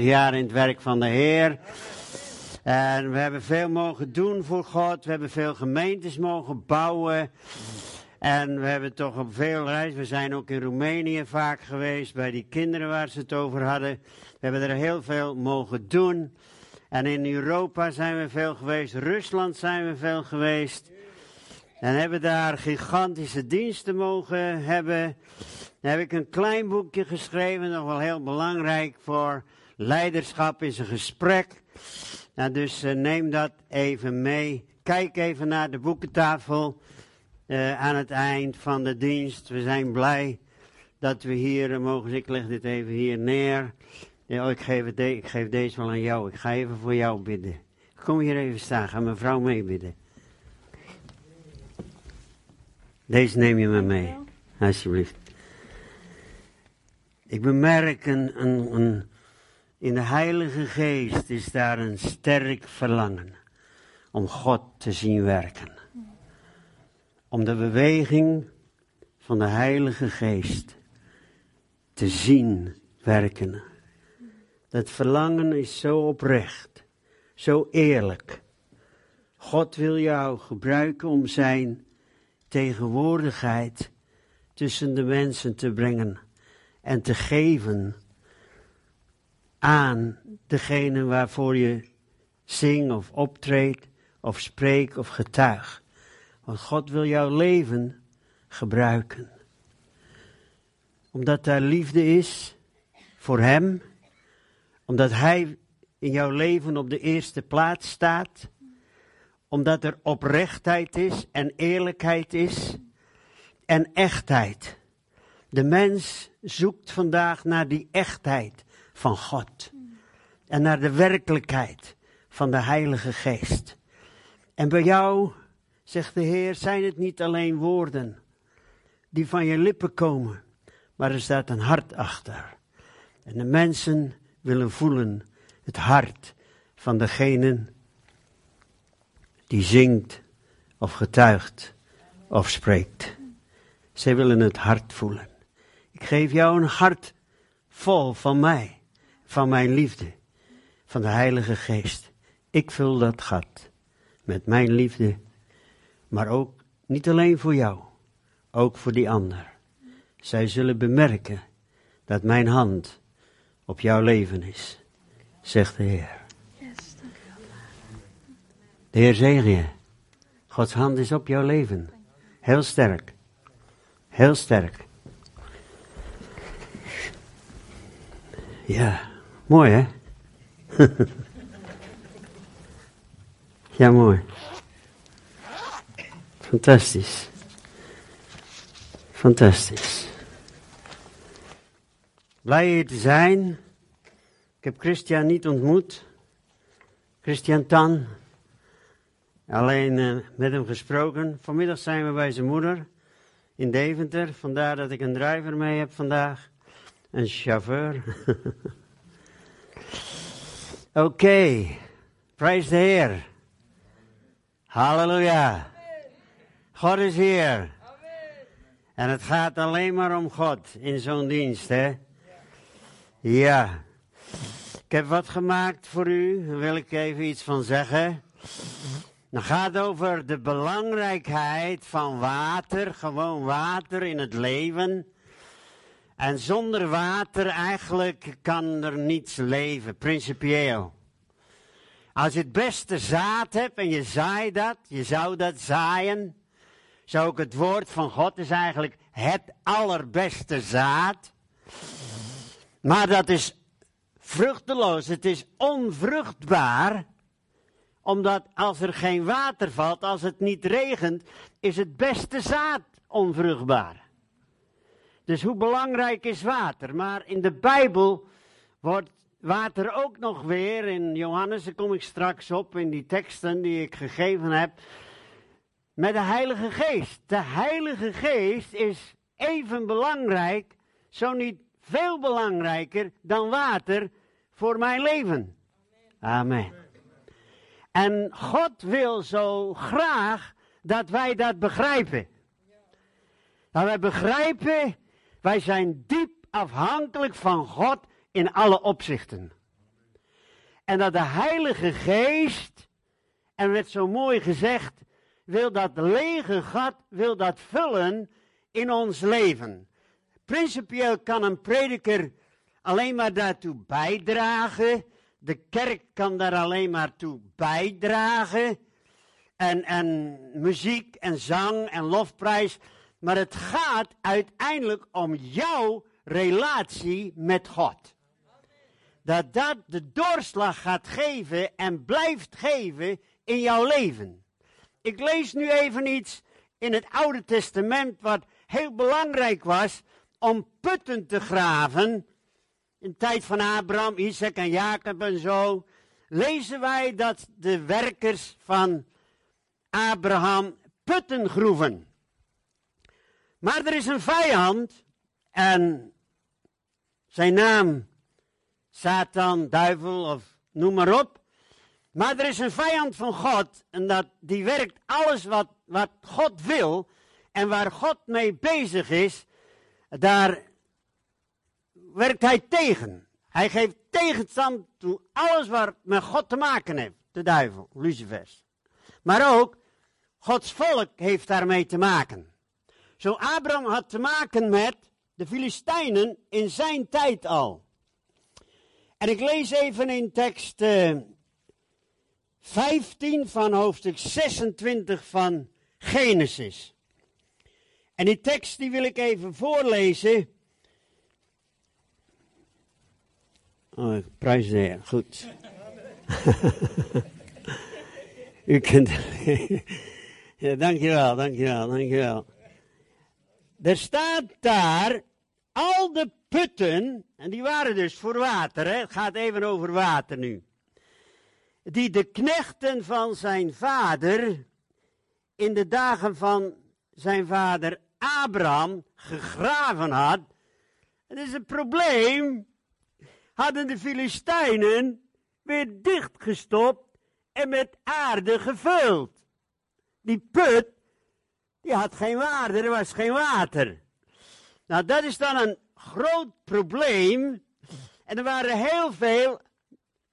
jaar in het werk van de Heer. En we hebben veel mogen doen voor God. We hebben veel gemeentes mogen bouwen. En we hebben toch op veel reis. We zijn ook in Roemenië vaak geweest bij die kinderen waar ze het over hadden. We hebben er heel veel mogen doen. En in Europa zijn we veel geweest. Rusland zijn we veel geweest. En hebben daar gigantische diensten mogen hebben. Dan heb ik een klein boekje geschreven, nog wel heel belangrijk voor leiderschap is een gesprek. Nou, dus uh, neem dat even mee. Kijk even naar de boekentafel uh, aan het eind van de dienst. We zijn blij dat we hier uh, mogen. Ik leg dit even hier neer. Ja, ik, geef het ik geef deze wel aan jou. Ik ga even voor jou bidden. Kom hier even staan. Ga mijn vrouw meebidden. Deze neem je me mee. Alsjeblieft. Ik bemerk een, een, een, in de Heilige Geest is daar een sterk verlangen om God te zien werken. Om de beweging van de Heilige Geest te zien werken. Dat verlangen is zo oprecht, zo eerlijk. God wil jou gebruiken om zijn tegenwoordigheid tussen de mensen te brengen en te geven aan degene waarvoor je zingt of optreedt of spreekt of getuigt. Want God wil jouw leven gebruiken. Omdat daar liefde is voor Hem, omdat Hij in jouw leven op de eerste plaats staat, omdat er oprechtheid is en eerlijkheid is en echtheid. De mens zoekt vandaag naar die echtheid van God. En naar de werkelijkheid van de Heilige Geest. En bij jou, zegt de Heer, zijn het niet alleen woorden die van je lippen komen, maar er staat een hart achter. En de mensen willen voelen het hart van degene die zingt of getuigt of spreekt. Zij willen het hart voelen. Ik geef jou een hart vol van mij, van mijn liefde, van de Heilige Geest. Ik vul dat gat met mijn liefde, maar ook niet alleen voor jou, ook voor die ander. Zij zullen bemerken dat mijn hand op jouw leven is, zegt de Heer. De Heer zegen je. Gods hand is op jouw leven. Heel sterk. Heel sterk. Ja, mooi hè? ja, mooi. Fantastisch. Fantastisch. Blij hier te zijn. Ik heb Christian niet ontmoet. Christian Tan. Alleen uh, met hem gesproken. Vanmiddag zijn we bij zijn moeder in Deventer. Vandaar dat ik een driver mee heb vandaag. Een chauffeur. Oké, okay. prijs de Heer. Halleluja. God is hier. En het gaat alleen maar om God in zo'n dienst, hè? Ja. Ik heb wat gemaakt voor u, daar wil ik even iets van zeggen. Het gaat over de belangrijkheid van water, gewoon water in het leven. En zonder water eigenlijk kan er niets leven, principieel. Als je het beste zaad hebt en je zaait dat, je zou dat zaaien. Zou ook het woord van God is eigenlijk het allerbeste zaad. Maar dat is vruchteloos, het is onvruchtbaar omdat als er geen water valt, als het niet regent, is het beste zaad onvruchtbaar. Dus hoe belangrijk is water? Maar in de Bijbel wordt water ook nog weer, in Johannes, daar kom ik straks op, in die teksten die ik gegeven heb, met de Heilige Geest. De Heilige Geest is even belangrijk, zo niet veel belangrijker dan water voor mijn leven. Amen. En God wil zo graag dat wij dat begrijpen. Dat wij begrijpen, wij zijn diep afhankelijk van God in alle opzichten. En dat de Heilige Geest, en werd zo mooi gezegd, wil dat lege gat, wil dat vullen in ons leven. Principieel kan een prediker alleen maar daartoe bijdragen. De kerk kan daar alleen maar toe bijdragen. En, en muziek en zang en lofprijs. Maar het gaat uiteindelijk om jouw relatie met God. Dat dat de doorslag gaat geven en blijft geven in jouw leven. Ik lees nu even iets in het Oude Testament wat heel belangrijk was om putten te graven. In de tijd van Abraham, Isaac en Jacob en zo. Lezen wij dat de werkers van Abraham putten groeven. Maar er is een vijand en zijn naam Satan, duivel of noem maar op. Maar er is een vijand van God en dat, die werkt alles wat, wat God wil en waar God mee bezig is, daar werkt hij tegen. Hij geeft tegenstand toe alles wat met God te maken heeft. De duivel, Lucifers. Maar ook Gods volk heeft daarmee te maken. Zo Abraham had te maken met de Filistijnen in zijn tijd al. En ik lees even in tekst uh, eh, 15 van hoofdstuk 26 van Genesis. En die tekst die wil ik even voorlezen. Oh, ik prijs de. Goed. U kunt. ja, dankjewel, dankjewel, dankjewel. Er staat daar al de putten, en die waren dus voor water, hè? het gaat even over water nu. Die de knechten van zijn vader in de dagen van zijn vader Abraham gegraven had. Het is een probleem. Hadden de Filistijnen weer dichtgestopt en met aarde gevuld. Die put, die had geen waarde, er was geen water. Nou, dat is dan een groot probleem. En er waren heel veel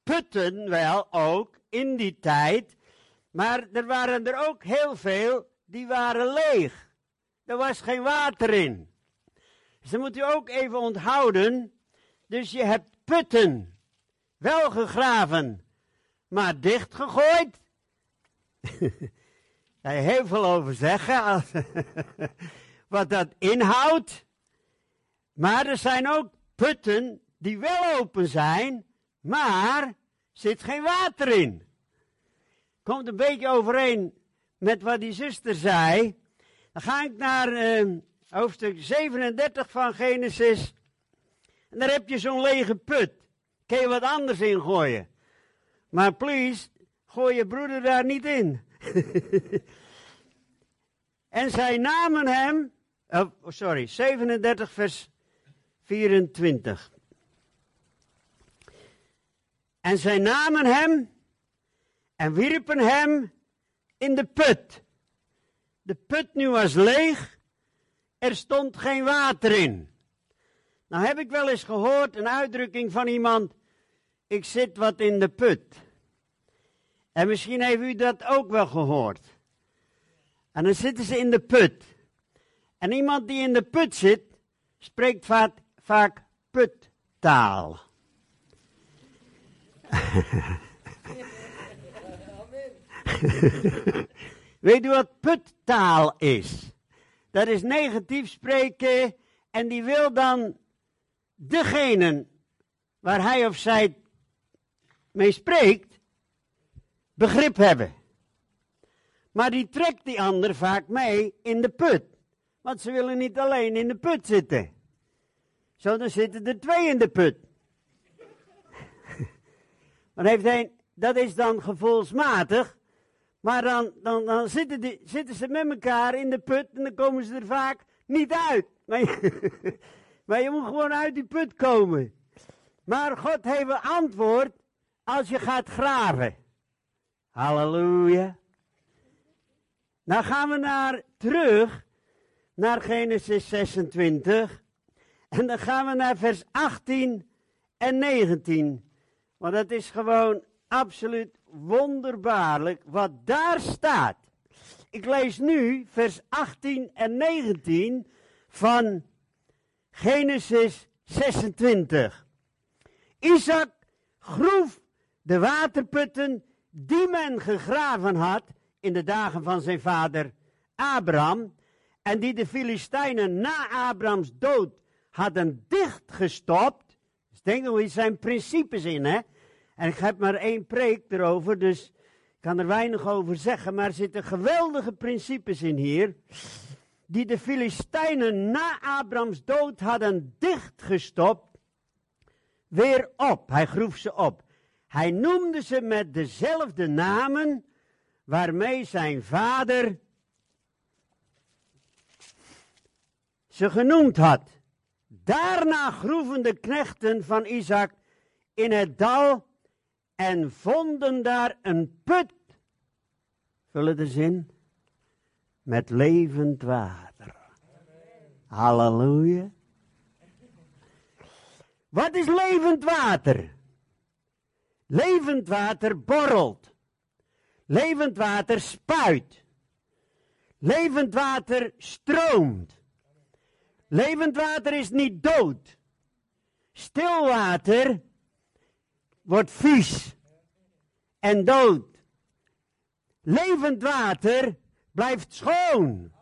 putten wel ook in die tijd. Maar er waren er ook heel veel die waren leeg. Er was geen water in. Dus dat moet u ook even onthouden. Dus je hebt putten wel gegraven, maar dichtgegooid. Daar heel veel over zeggen, wat dat inhoudt. Maar er zijn ook putten die wel open zijn, maar zit geen water in. Komt een beetje overeen met wat die zuster zei. Dan ga ik naar uh, hoofdstuk 37 van Genesis. En daar heb je zo'n lege put. Kun je wat anders in gooien. Maar please, gooi je broeder daar niet in. en zij namen hem, oh, sorry, 37 vers 24. En zij namen hem en wierpen hem in de put. De put nu was leeg, er stond geen water in. Nou heb ik wel eens gehoord een uitdrukking van iemand, ik zit wat in de put. En misschien heeft u dat ook wel gehoord. En dan zitten ze in de put. En iemand die in de put zit, spreekt vaak, vaak puttaal. Weet u wat puttaal is? Dat is negatief spreken en die wil dan degene waar hij of zij mee spreekt, begrip hebben. Maar die trekt die ander vaak mee in de put. Want ze willen niet alleen in de put zitten. Zo, dan zitten er twee in de put. dan heeft hij, dat is dan gevoelsmatig. Maar dan, dan, dan zitten, die, zitten ze met elkaar in de put en dan komen ze er vaak niet uit. Maar je, maar je moet gewoon uit die put komen. Maar God heeft een antwoord als je gaat graven. Halleluja. Dan gaan we naar, terug naar Genesis 26. En dan gaan we naar vers 18 en 19. Want het is gewoon absoluut wonderbaarlijk wat daar staat. Ik lees nu vers 18 en 19 van Genesis 26. Isaac groef de waterputten die men gegraven had in de dagen van zijn vader Abraham en die de Filistijnen na Abrahams dood hadden dichtgestopt. Dus denk eens zijn principes in, hè? En ik heb maar één preek erover, dus ik kan er weinig over zeggen, maar er zitten geweldige principes in hier die de Filistijnen na Abrahams dood hadden dichtgestopt, weer op. Hij groef ze op. Hij noemde ze met dezelfde namen waarmee zijn vader ze genoemd had. Daarna groeven de knechten van Isaac in het dal en vonden daar een put. Vullen de zin? met levend water. Halleluja. Wat is levend water? Levend water borrelt. Levend water spuit. Levend water stroomt. Levend water is niet dood. Stil water wordt vies en dood. Levend water blijft schoon.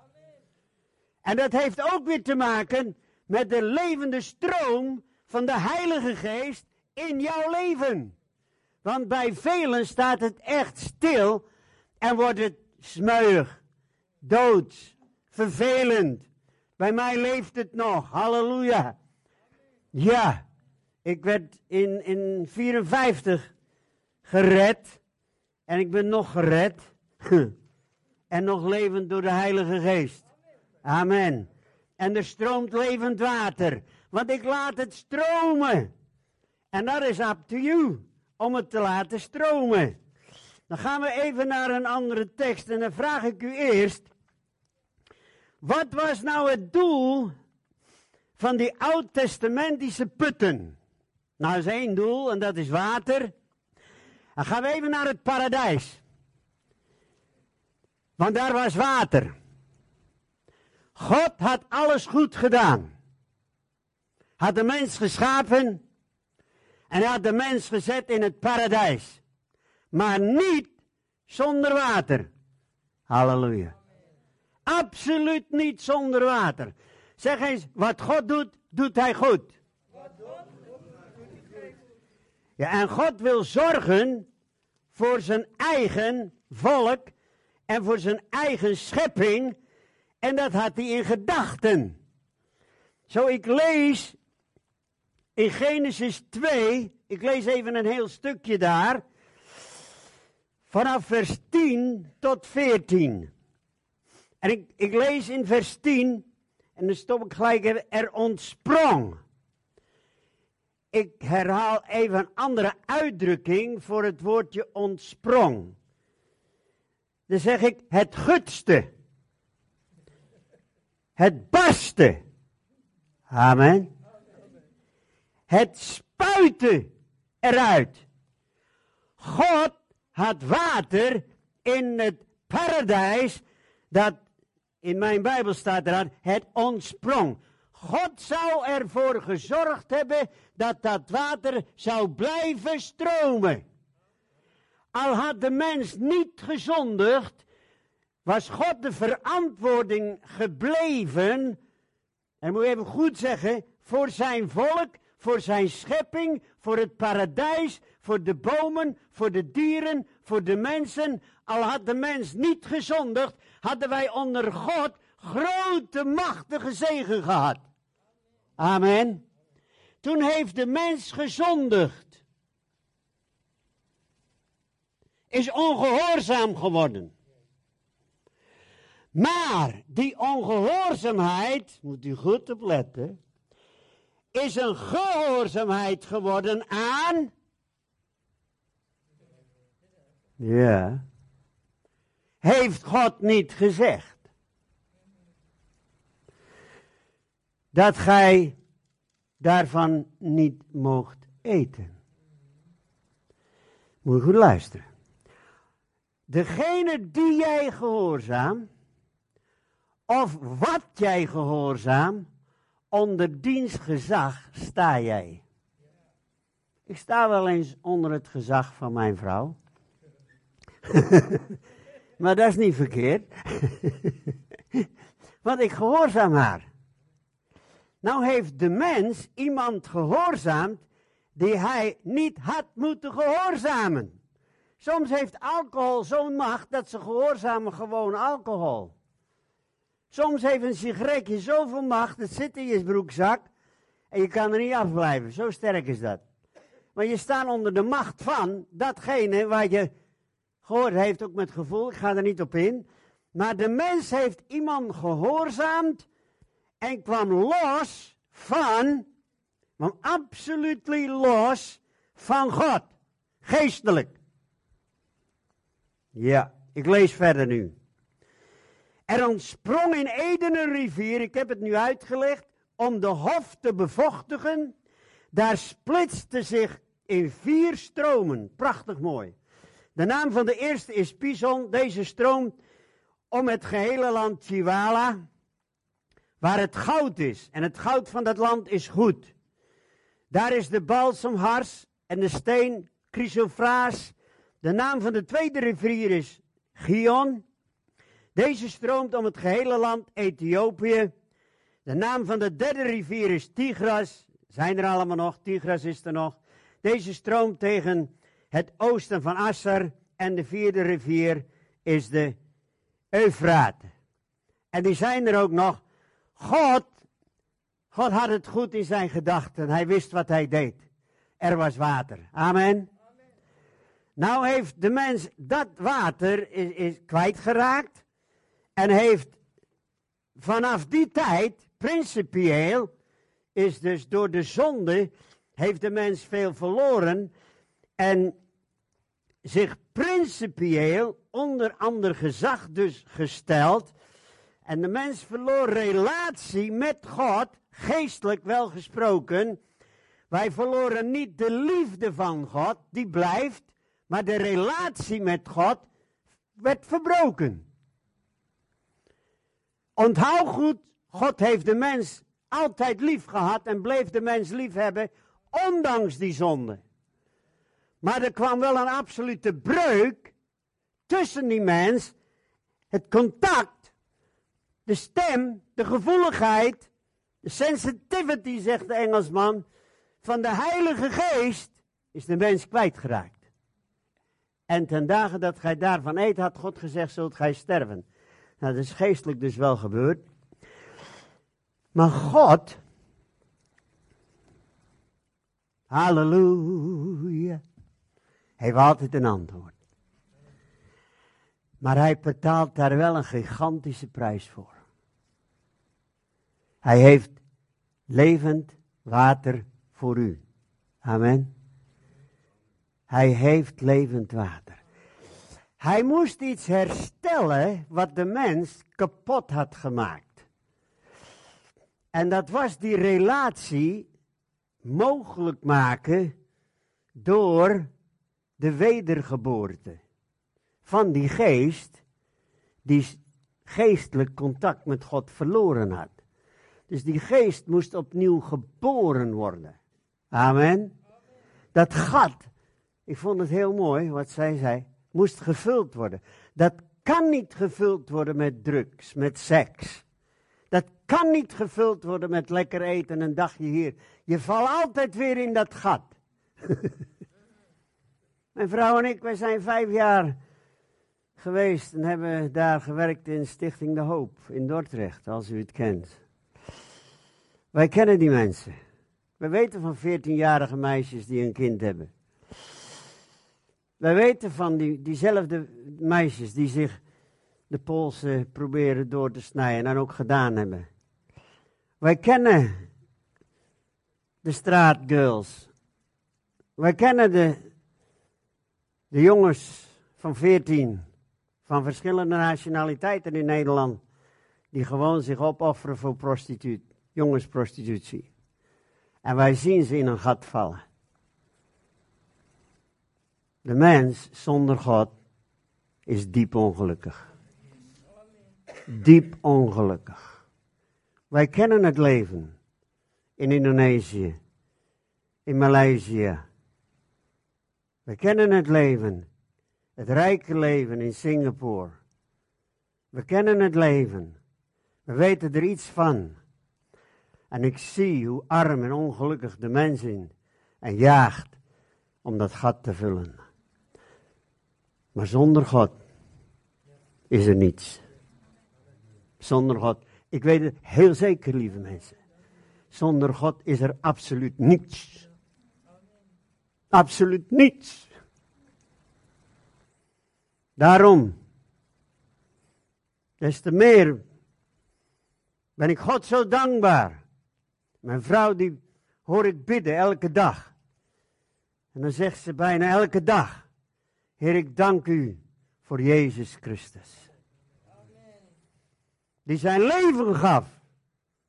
En dat heeft ook weer te maken met de levende stroom van de Heilige Geest in jouw leven. Want bij velen staat het echt stil en wordt het smeuig, dood, vervelend. Bij mij leeft het nog, halleluja. Ja, ik werd in, in 54 gered en ik ben nog gered. en nog levend door de Heilige Geest. Amen. En er stroomt levend water, want ik laat het stromen. En dat is up to you, om het te laten stromen. Dan gaan we even naar een andere tekst en dan vraag ik u eerst, wat was nou het doel van die oud-testamentische putten? Nou, is één doel en dat is water. Dan gaan we even naar het paradijs. Want daar was water. God had alles goed gedaan. Had de mens geschapen en had de mens gezet in het paradijs. Maar niet zonder water. Halleluja. Absoluut niet zonder water. Zeg eens, wat God doet, doet hij goed. Ja, en God wil zorgen voor zijn eigen volk en voor zijn eigen schepping. En dat had hij in gedachten. Zo, ik lees in Genesis 2, ik lees even een heel stukje daar, vanaf vers 10 tot 14. En ik, ik lees in vers 10, en dan stop ik gelijk, er ontsprong. Ik herhaal even een andere uitdrukking voor het woordje ontsprong dan zeg ik het gutste. Het barste. Amen. Het spuiten eruit. God had water in het paradijs dat in mijn Bijbel staat eraan, het ontsprong. God zou ervoor gezorgd hebben dat dat water zou blijven stromen. Al had de mens niet gezondigd, was God de verantwoording gebleven, en moet even goed zeggen, voor zijn volk, voor zijn schepping, voor het paradijs, voor de bomen, voor de dieren, voor de mensen. Al had de mens niet gezondigd, hadden wij onder God grote machtige zegen gehad. Amen. Toen heeft de mens gezondigd. is ongehoorzaam geworden. Maar die ongehoorzaamheid, moet u goed opletten, is een gehoorzaamheid geworden aan. Ja. Heeft God niet gezegd dat gij daarvan niet mocht eten? Moet je goed luisteren. Degene die jij gehoorzaam, of wat jij gehoorzaam, onder diens gezag sta jij. Ik sta wel eens onder het gezag van mijn vrouw. maar dat is niet verkeerd. Want ik gehoorzaam haar. Nou heeft de mens iemand gehoorzaamd die hij niet had moeten gehoorzamen. Soms heeft alcohol zo'n macht dat ze gehoorzamen gewoon alcohol. Soms heeft een sigaretje zoveel macht, het zit in je broekzak en je kan er niet afblijven. Zo sterk is dat. Maar je staat onder de macht van datgene waar je gehoord heeft, ook met gevoel, ik ga er niet op in. Maar de mens heeft iemand gehoorzaamd en kwam los van, kwam absoluut los van God. Geestelijk. Ja, ik lees verder nu. Er ontsprong in Eden een rivier, ik heb het nu uitgelegd, om de hof te bevochtigen. Daar splitste zich in vier stromen. Prachtig mooi. De naam van de eerste is Pison. Deze stroom om het gehele land Chihuahua, waar het goud is. En het goud van dat land is goed. Daar is de balsemhars en de steen Chrysofraas. De naam van de tweede rivier is Gion. Deze stroomt om het gehele land Ethiopië. De naam van de derde rivier is Tigras. Zijn er allemaal nog? Tigras is er nog. Deze stroomt tegen het oosten van Asser. En de vierde rivier is de Eufraat. En die zijn er ook nog. God, God had het goed in zijn gedachten. Hij wist wat hij deed. Er was water. Amen. Nou heeft de mens dat water is, is kwijtgeraakt. En heeft vanaf die tijd, principieel, is dus door de zonde, heeft de mens veel verloren. En zich principieel onder ander gezag dus gesteld. En de mens verloor relatie met God, geestelijk wel gesproken. Wij verloren niet de liefde van God, die blijft, maar de relatie met God werd verbroken. Onthoud goed, God heeft de mens altijd lief gehad en bleef de mens lief hebben, ondanks die zonde. Maar er kwam wel een absolute breuk tussen die mens, het contact, de stem, de gevoeligheid, de sensitivity, zegt de Engelsman, van de Heilige Geest, is de mens kwijtgeraakt. En ten dagen dat gij daarvan eet, had God gezegd, zult gij sterven. Nou, dat is geestelijk dus wel gebeurd. Maar God, halleluja, heeft altijd een antwoord. Maar hij betaalt daar wel een gigantische prijs voor. Hij heeft levend water voor u. Amen. Hij heeft levend water. Hij moest iets herstellen wat de mens kapot had gemaakt. En dat was die relatie mogelijk maken door de wedergeboorte van die geest die geestelijk contact met God verloren had. Dus die geest moest opnieuw geboren worden. Amen. Dat gat, ik vond het heel mooi wat zij zei, moest gevuld worden. Dat kan niet gevuld worden met drugs, met seks. Dat kan niet gevuld worden met lekker eten een dagje hier. Je valt altijd weer in dat gat. Mijn vrouw en ik, wij zijn vijf jaar geweest en hebben daar gewerkt in Stichting De Hoop in Dordrecht, als u het kent. Wij kennen die mensen. We weten van 14-jarige meisjes die een kind hebben. Wij weten van die, diezelfde meisjes die zich de polsen proberen door te snijden en ook gedaan hebben. Wij kennen de straatgirls. Wij kennen de, de jongens van 14, van verschillende nationaliteiten in Nederland, die gewoon zich opofferen voor prostituut, jongensprostitutie. En wij zien ze in een gat vallen. De mens zonder God is diep ongelukkig. Diep ongelukkig. Wij kennen het leven in Indonesië, in Maleisië. We kennen het leven, het rijke leven in Singapore. We kennen het leven. We weten er iets van. En ik zie hoe arm en ongelukkig de mens in en jaagt om dat gat te vullen. Maar zonder God is er niets. Zonder God, ik weet het heel zeker, lieve mensen. Zonder God is er absoluut niets. Absoluut niets. Daarom, des te meer ben ik God zo dankbaar. Mijn vrouw die hoor ik bidden elke dag. En dan zegt ze bijna elke dag, Heer ik dank u voor Jezus Christus. Die zijn leven gaf.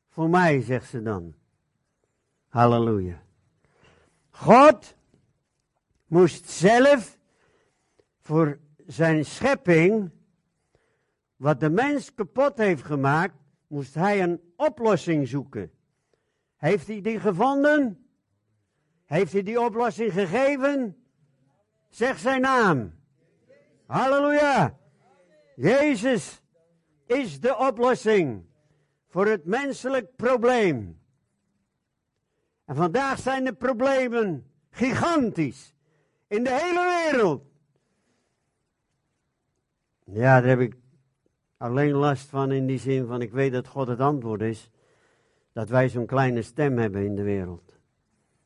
Voor mij, zegt ze dan. Halleluja. God moest zelf voor zijn schepping, wat de mens kapot heeft gemaakt, moest hij een oplossing zoeken. Heeft hij die gevonden? Heeft hij die oplossing gegeven? Zeg zijn naam. Halleluja. Jezus is de oplossing voor het menselijk probleem. En vandaag zijn de problemen gigantisch in de hele wereld. Ja, daar heb ik alleen last van in die zin van ik weet dat God het antwoord is. Dat wij zo'n kleine stem hebben in de wereld.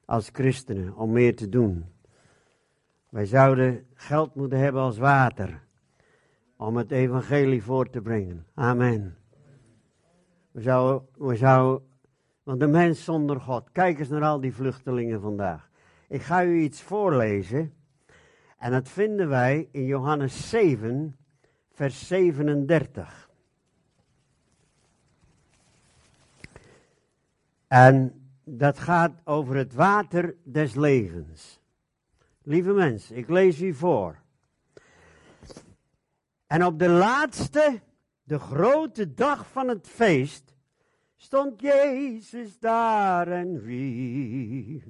Als christenen om meer te doen. Wij zouden geld moeten hebben als water. Om het evangelie voor te brengen. Amen. We zouden, we zouden, want de mens zonder God. Kijk eens naar al die vluchtelingen vandaag. Ik ga u iets voorlezen. En dat vinden wij in Johannes 7, vers 37. En dat gaat over het water des levens. Lieve mensen, ik lees u voor. En op de laatste, de grote dag van het feest, stond Jezus daar en riep.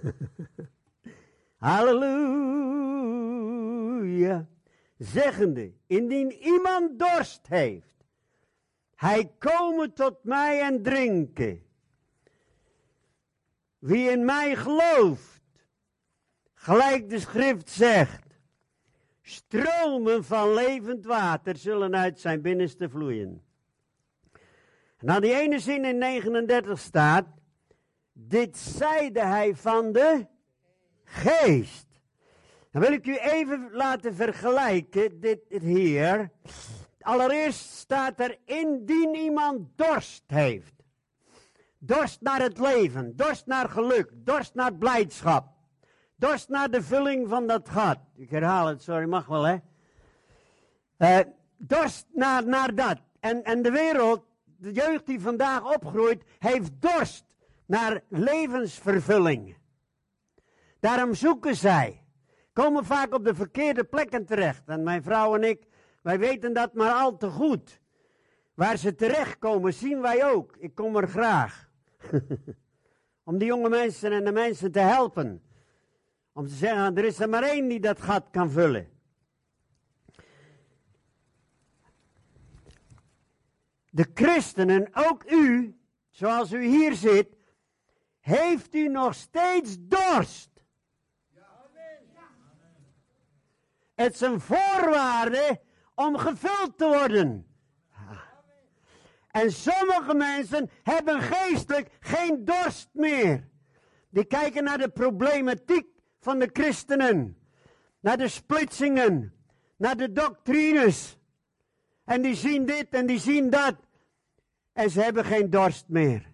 Halleluja. Zeggende, indien iemand dorst heeft, hij komen tot mij en drinken. Wie in mij gelooft, gelijk de schrift zegt, stromen van levend water zullen uit zijn binnenste vloeien. Nou, die ene zin in 39 staat, dit zeide hij van de geest. Dan wil ik u even laten vergelijken, dit hier. Allereerst staat er, indien iemand dorst heeft. Dorst naar het leven, dorst naar geluk, dorst naar blijdschap. Dorst naar de vulling van dat gat. Ik herhaal het, sorry, mag wel hè. Uh, dorst naar, naar dat. En, en de wereld, de jeugd die vandaag opgroeit, heeft dorst naar levensvervulling. Daarom zoeken zij. Komen vaak op de verkeerde plekken terecht. En mijn vrouw en ik, wij weten dat maar al te goed. Waar ze terechtkomen, zien wij ook. Ik kom er graag. Om die jonge mensen en de mensen te helpen. Om te zeggen, er is er maar één die dat gat kan vullen. De christenen, ook u, zoals u hier zit, heeft u nog steeds dorst? Het is een voorwaarde om gevuld te worden. En sommige mensen hebben geestelijk geen dorst meer. Die kijken naar de problematiek van de christenen. Naar de splitsingen. Naar de doctrines. En die zien dit en die zien dat. En ze hebben geen dorst meer.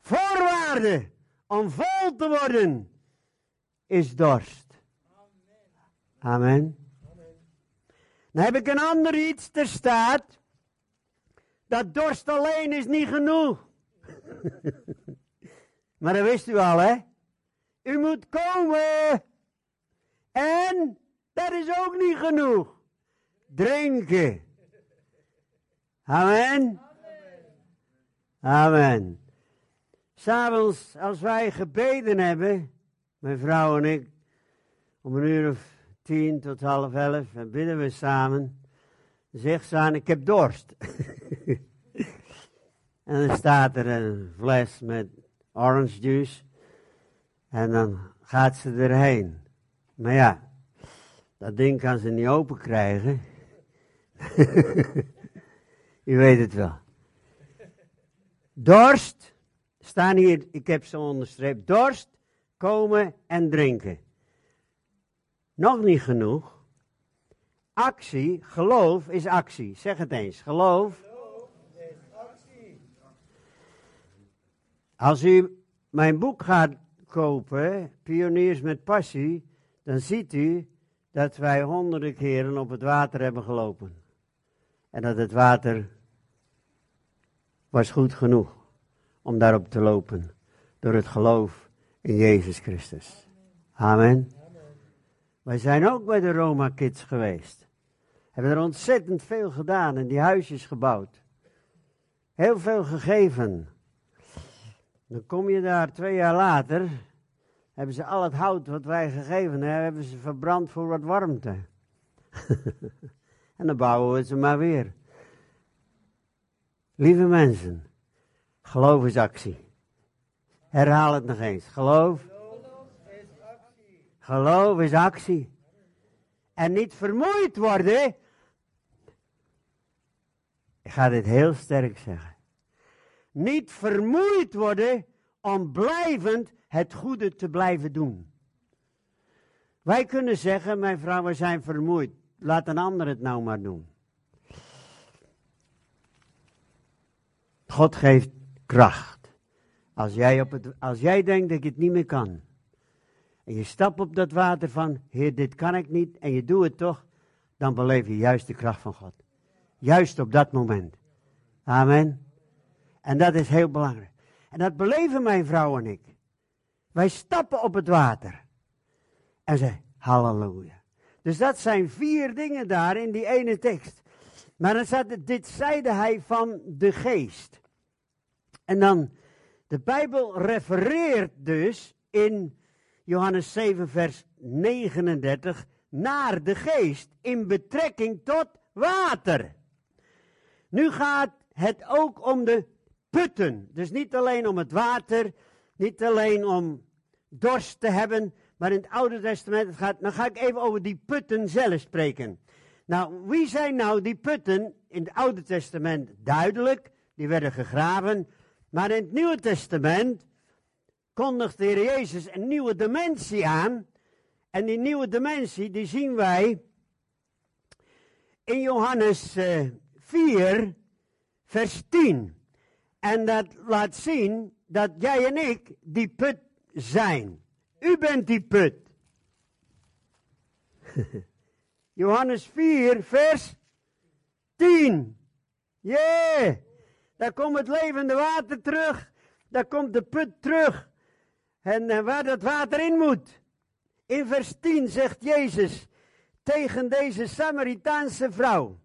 Voorwaarde om vol te worden is dorst. Amen. Dan heb ik een ander iets, er staat, dat dorst alleen is niet genoeg. maar dat wist u al, hè? U moet komen. En dat is ook niet genoeg. Drinken. Amen. Amen. S'avonds, als wij gebeden hebben, mijn vrouw en ik, om een uur of tien tot half elf, en bidden we samen, zegt ze aan, ik heb dorst. en dan staat er een fles met orange juice, en dan gaat ze erheen. Maar ja, dat ding kan ze niet open krijgen. U weet het wel. Dorst, staan hier, ik heb ze onderstreept. Dorst, komen en drinken. Nog niet genoeg. Actie, geloof is actie. Zeg het eens, geloof. Als u mijn boek gaat kopen, Pioniers met Passie, dan ziet u dat wij honderden keren op het water hebben gelopen. En dat het water was goed genoeg om daarop te lopen. Door het geloof in Jezus Christus. Amen. Wij zijn ook bij de Roma Kids geweest. Hebben er ontzettend veel gedaan en die huisjes gebouwd. Heel veel gegeven. Dan kom je daar twee jaar later. Hebben ze al het hout wat wij gegeven hebben, hebben ze verbrand voor wat warmte. en dan bouwen we ze maar weer. Lieve mensen, geloof is actie. Herhaal het nog eens. Geloof. Geloof is actie. En niet vermoeid worden. Ik ga dit heel sterk zeggen. Niet vermoeid worden om blijvend het goede te blijven doen. Wij kunnen zeggen, mijn vrouw, we zijn vermoeid. Laat een ander het nou maar doen. God geeft kracht. Als jij, op het, als jij denkt dat je het niet meer kan. En je stapt op dat water van, Heer, dit kan ik niet. En je doet het toch. Dan beleef je juist de kracht van God. Juist op dat moment. Amen. En dat is heel belangrijk. En dat beleven mijn vrouw en ik. Wij stappen op het water. En ze, halleluja. Dus dat zijn vier dingen daar in die ene tekst. Maar dan staat dit zeide hij van de geest. En dan, de Bijbel refereert dus in Johannes 7 vers 39 naar de geest in betrekking tot water. Nu gaat het ook om de putten. Dus niet alleen om het water, niet alleen om dorst te hebben, maar in het Oude Testament gaat. Dan ga ik even over die putten zelf spreken. Nou, wie zijn nou die putten in het Oude Testament? Duidelijk, die werden gegraven. Maar in het Nieuwe Testament kondigt de Heer Jezus een nieuwe dimensie aan. En die nieuwe dimensie, die zien wij in Johannes 4, eh, vers 10. En dat laat zien dat jij en ik die put zijn. U bent die put. Johannes 4, vers 10. Yeah. Daar komt het levende water terug. Daar komt de put terug. En uh, waar dat water in moet. In vers 10 zegt Jezus tegen deze Samaritaanse vrouw.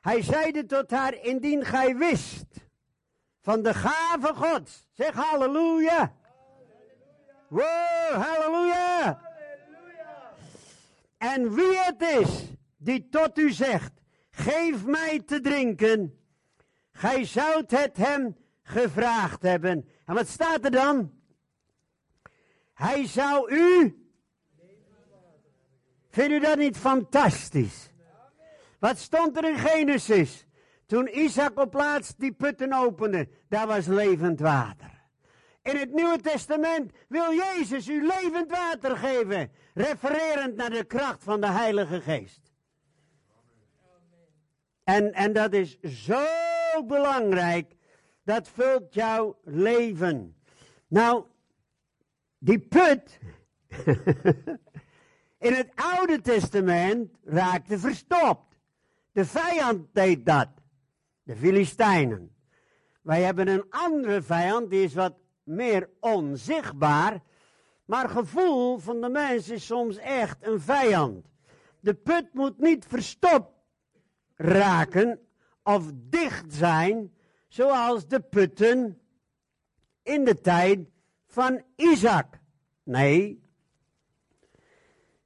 Hij zeide tot haar, indien gij wist van de gave Gods. Zeg halleluja. Wow, halleluja. En wie het is die tot u zegt, geef mij te drinken. Gij zoudt het hem gevraagd hebben. En wat staat er dan? Hij zou u. Vindt u dat niet fantastisch? Wat stond er in Genesis? Toen Isaac op plaats die putten opende, daar was levend water. In het Nieuwe Testament wil Jezus u levend water geven, refererend naar de kracht van de Heilige Geest. En, en dat is zo belangrijk, dat vult jouw leven. Nou, die put in het Oude Testament raakte verstopt. De vijand deed dat. De Filistijnen. Wij hebben een andere vijand, die is wat meer onzichtbaar. Maar gevoel van de mens is soms echt een vijand. De put moet niet verstopt raken of dicht zijn, zoals de putten in de tijd van Isaac. Nee.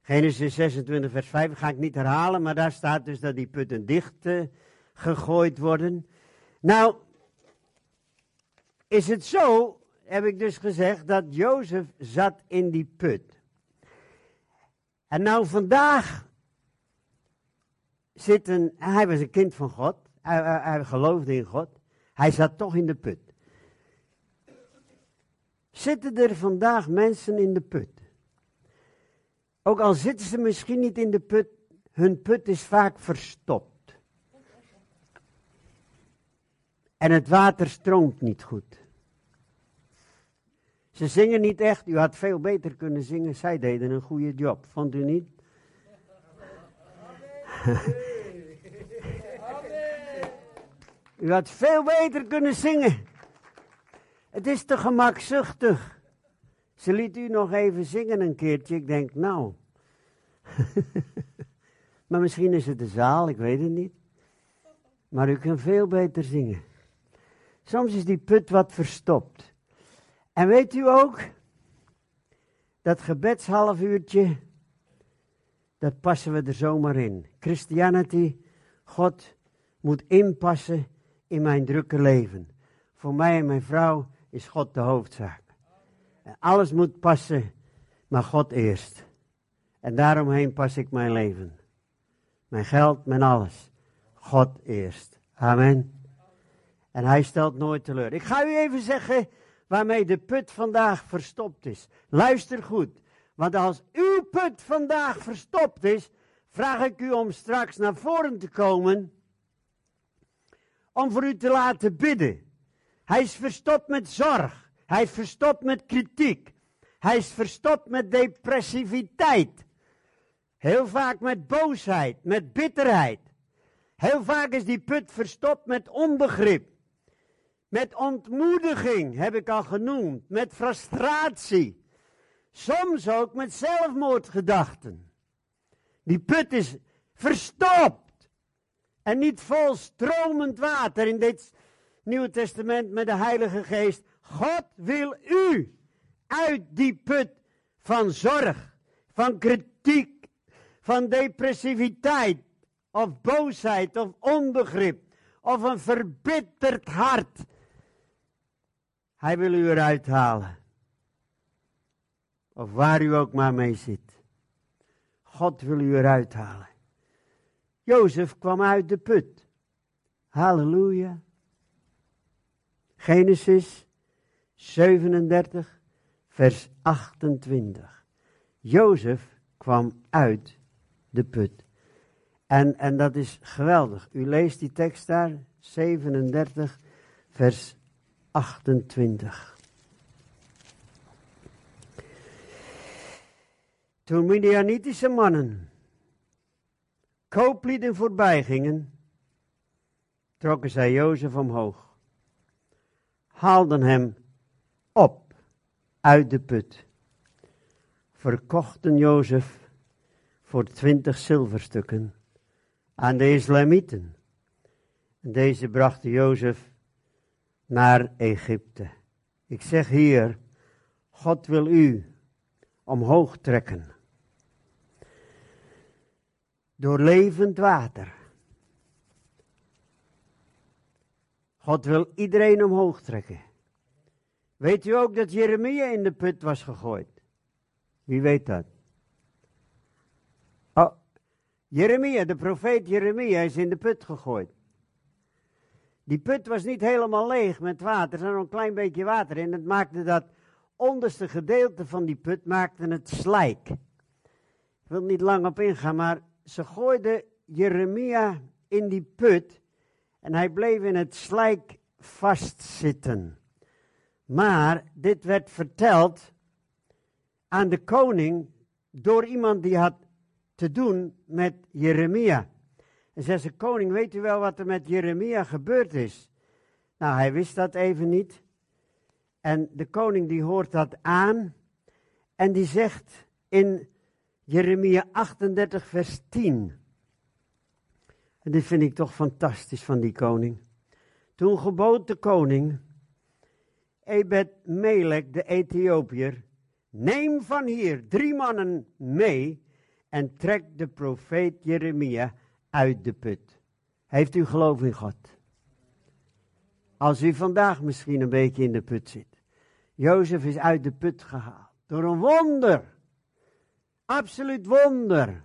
Genesis 26, vers 5 ga ik niet herhalen, maar daar staat dus dat die putten dicht uh, gegooid worden. Nou, is het zo, heb ik dus gezegd, dat Jozef zat in die put. En nou vandaag zit een, hij was een kind van God, hij, hij, hij geloofde in God, hij zat toch in de put. Zitten er vandaag mensen in de put? Ook al zitten ze misschien niet in de put, hun put is vaak verstopt. En het water stroomt niet goed. Ze zingen niet echt, u had veel beter kunnen zingen, zij deden een goede job, vond u niet? u had veel beter kunnen zingen. Het is te gemakzuchtig. Ze liet u nog even zingen een keertje. Ik denk, nou. maar misschien is het de zaal, ik weet het niet. Maar u kunt veel beter zingen. Soms is die put wat verstopt. En weet u ook, dat gebedshalfuurtje, dat passen we er zomaar in. Christianity, God moet inpassen in mijn drukke leven. Voor mij en mijn vrouw is God de hoofdzaak. En alles moet passen, maar God eerst. En daaromheen pas ik mijn leven. Mijn geld, mijn alles. God eerst. Amen. En hij stelt nooit teleur. Ik ga u even zeggen waarmee de put vandaag verstopt is. Luister goed. Want als uw put vandaag verstopt is, vraag ik u om straks naar voren te komen. Om voor u te laten bidden. Hij is verstopt met zorg. Hij is verstopt met kritiek. Hij is verstopt met depressiviteit. Heel vaak met boosheid, met bitterheid. Heel vaak is die put verstopt met onbegrip. Met ontmoediging, heb ik al genoemd. Met frustratie. Soms ook met zelfmoordgedachten. Die put is verstopt. En niet vol stromend water in dit Nieuwe Testament met de Heilige Geest. God wil u uit die put van zorg, van kritiek, van depressiviteit, of boosheid, of onbegrip, of een verbitterd hart. Hij wil u eruit halen. Of waar u ook maar mee zit. God wil u eruit halen. Jozef kwam uit de put. Halleluja. Genesis 37, vers 28. Jozef kwam uit de put. En, en dat is geweldig. U leest die tekst daar, 37, vers 28. Toen Midianitische mannen kooplieden voorbij gingen, trokken zij Jozef omhoog haalden hem op uit de put, verkochten Jozef voor twintig zilverstukken aan de Islamieten. En deze brachten Jozef naar Egypte. Ik zeg hier, God wil u omhoog trekken. Door levend water. God wil iedereen omhoog trekken. Weet u ook dat Jeremia in de put was gegooid? Wie weet dat? Oh, Jeremia, de profeet Jeremia is in de put gegooid. Die put was niet helemaal leeg met water, er zat een klein beetje water in. Het maakte dat onderste gedeelte van die put maakte het slijk. Ik wil niet lang op ingaan, maar ze gooiden Jeremia in die put en hij bleef in het slijk vastzitten. Maar dit werd verteld aan de koning door iemand die had te doen met Jeremia. En zei ze, koning, weet u wel wat er met Jeremia gebeurd is? Nou, hij wist dat even niet. En de koning die hoort dat aan. En die zegt in Jeremia 38, vers 10. En dit vind ik toch fantastisch van die koning. Toen gebood de koning, Ebed Melek, de Ethiopiër, neem van hier drie mannen mee en trek de profeet Jeremia uit de put. Heeft u geloof in God? Als u vandaag misschien een beetje in de put zit. Jozef is uit de put gehaald. Door een wonder. Absoluut wonder.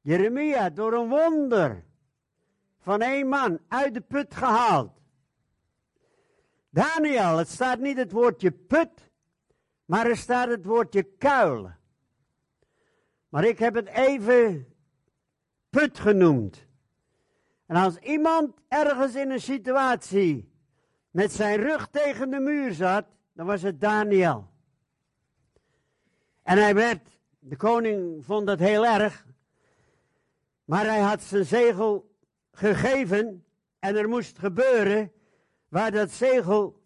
Jeremia door een wonder. Van één man uit de put gehaald. Daniel, het staat niet het woordje put. Maar er staat het woordje kuil. Maar ik heb het even put genoemd. En als iemand ergens in een situatie met zijn rug tegen de muur zat, dan was het Daniel. En hij werd, de koning vond dat heel erg, maar hij had zijn zegel gegeven en er moest gebeuren waar dat zegel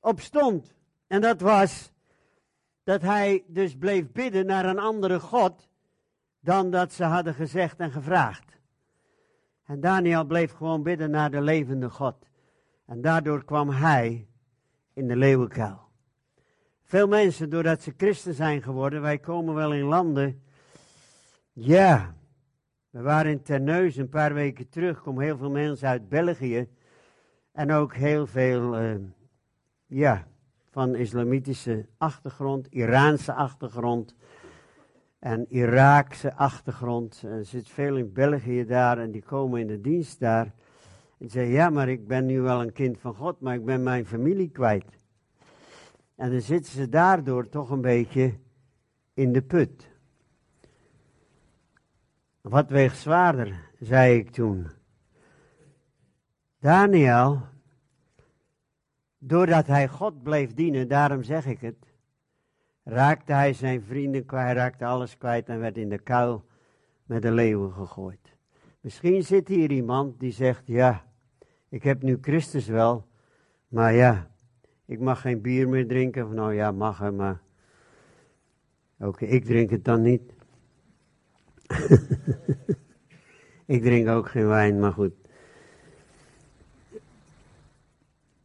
op stond. En dat was dat hij dus bleef bidden naar een andere God dan dat ze hadden gezegd en gevraagd. En Daniel bleef gewoon bidden naar de levende God. En daardoor kwam hij in de leeuwenkuil. Veel mensen, doordat ze christen zijn geworden, wij komen wel in landen. Ja, we waren in Terneuzen een paar weken terug, komen heel veel mensen uit België. En ook heel veel, uh, ja, van islamitische achtergrond, Iraanse achtergrond en Iraakse achtergrond. Er zit veel in België daar en die komen in de dienst daar. En zeggen, ja, maar ik ben nu wel een kind van God, maar ik ben mijn familie kwijt. En dan zitten ze daardoor toch een beetje in de put. Wat weegt zwaarder, zei ik toen. Daniel, doordat hij God bleef dienen, daarom zeg ik het, raakte hij zijn vrienden kwijt, raakte alles kwijt en werd in de kuil met de leeuwen gegooid. Misschien zit hier iemand die zegt, ja, ik heb nu Christus wel, maar ja, ik mag geen bier meer drinken. Of nou ja, mag hè, maar oké, ik drink het dan niet. ik drink ook geen wijn, maar goed.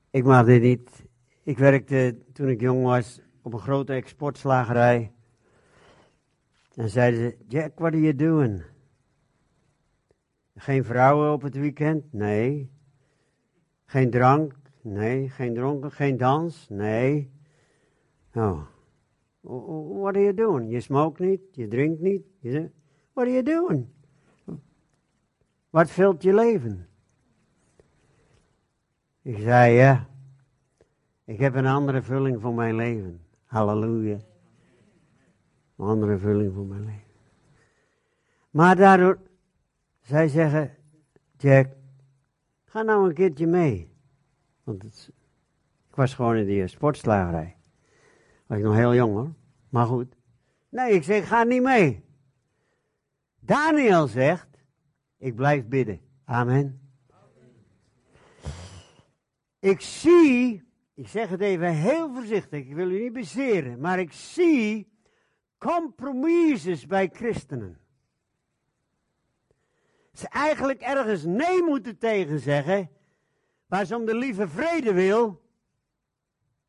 Ik mag dit niet. Ik werkte toen ik jong was op een grote exportslagerij. En zeiden ze, Jack, what are you doing? Geen vrouwen op het weekend? Nee. Geen drank? Nee. Geen dronken? Geen dans? Nee. Oh. What are you doing? Je smoke niet? Je drinkt niet? Je, what are you doing? Wat vult je leven? Ik zei, ja, ik heb een andere vulling voor mijn leven. Halleluja. Een andere vulling voor mijn leven. Maar daardoor, zij zeggen, Jack, ga nou een keertje mee. Want het, ik was gewoon in die sportslagerij. Was ik nog heel jong hoor. Maar goed. Nee, ik zeg, ga niet mee. Daniel zegt, ik blijf bidden. Amen. Ik zie ik zeg het even heel voorzichtig, ik wil u niet bezeren, maar ik zie compromises bij christenen. Ze eigenlijk ergens nee moeten tegen zeggen, waar ze om de lieve vrede wil.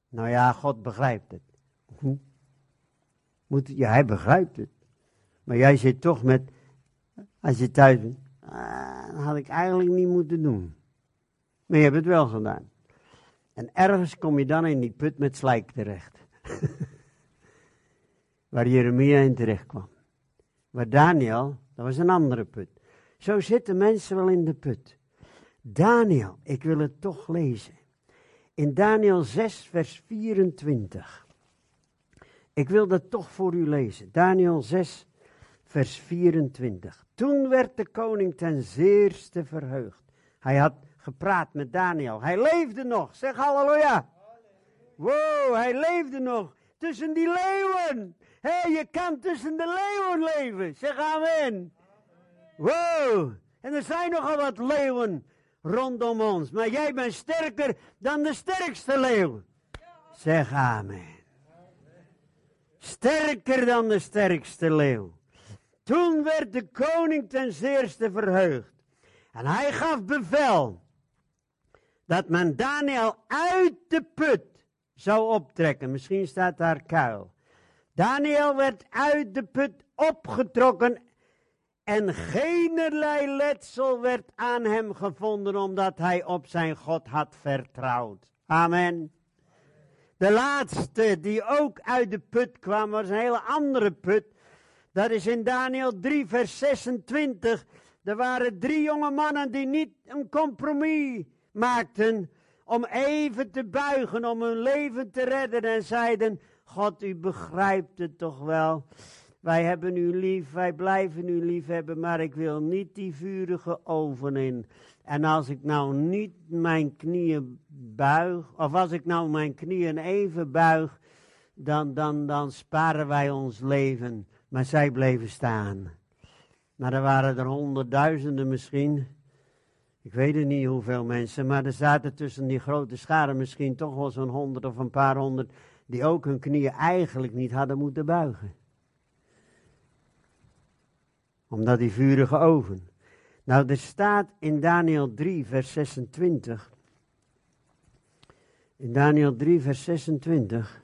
Nou ja, God begrijpt het. Moet, hij begrijpt het. Maar jij zit toch met, als je thuis bent, ah, dat had ik eigenlijk niet moeten doen. Maar je hebt het wel gedaan. En ergens kom je dan in die put met slijk terecht. Waar Jeremia in terecht kwam. Waar Daniel, dat was een andere put. Zo zitten mensen wel in de put. Daniel, ik wil het toch lezen. In Daniel 6, vers 24. Ik wil dat toch voor u lezen. Daniel 6, vers 24. Toen werd de koning ten zeerste verheugd. Hij had gepraat met Daniel. Hij leefde nog. Zeg halleluja. Wow, hij leefde nog. Tussen die leeuwen. Hé, hey, je kan tussen de leeuwen leven. Zeg amen. Wow. En er zijn nogal wat leeuwen rondom ons. Maar jij bent sterker dan de sterkste leeuw. Zeg amen. sterker dan de sterkste leeuw. Toen werd de koning ten zeerste verheugd. En hij gaf bevel dat men Daniel uit de put zou optrekken. Misschien staat daar kuil. Daniel werd uit de put opgetrokken en geenerlei letsel werd aan hem gevonden omdat hij op zijn God had vertrouwd. Amen. De laatste die ook uit de put kwam was een hele andere put. Dat is in Daniel 3 vers 26. Er waren drie jonge mannen die niet een compromis maakten om even te buigen, om hun leven te redden en zeiden, God, u begrijpt het toch wel. Wij hebben u lief, wij blijven u lief hebben, maar ik wil niet die vurige oven in. En als ik nou niet mijn knieën buig, of als ik nou mijn knieën even buig, dan, dan, dan sparen wij ons leven. Maar zij bleven staan. Maar er waren er honderdduizenden misschien. Ik weet het niet hoeveel mensen, maar er zaten tussen die grote scharen misschien toch wel zo'n honderd of een paar honderd, die ook hun knieën eigenlijk niet hadden moeten buigen. Omdat die vurige oven. Nou, er staat in Daniel 3, vers 26. In Daniel 3, vers 26.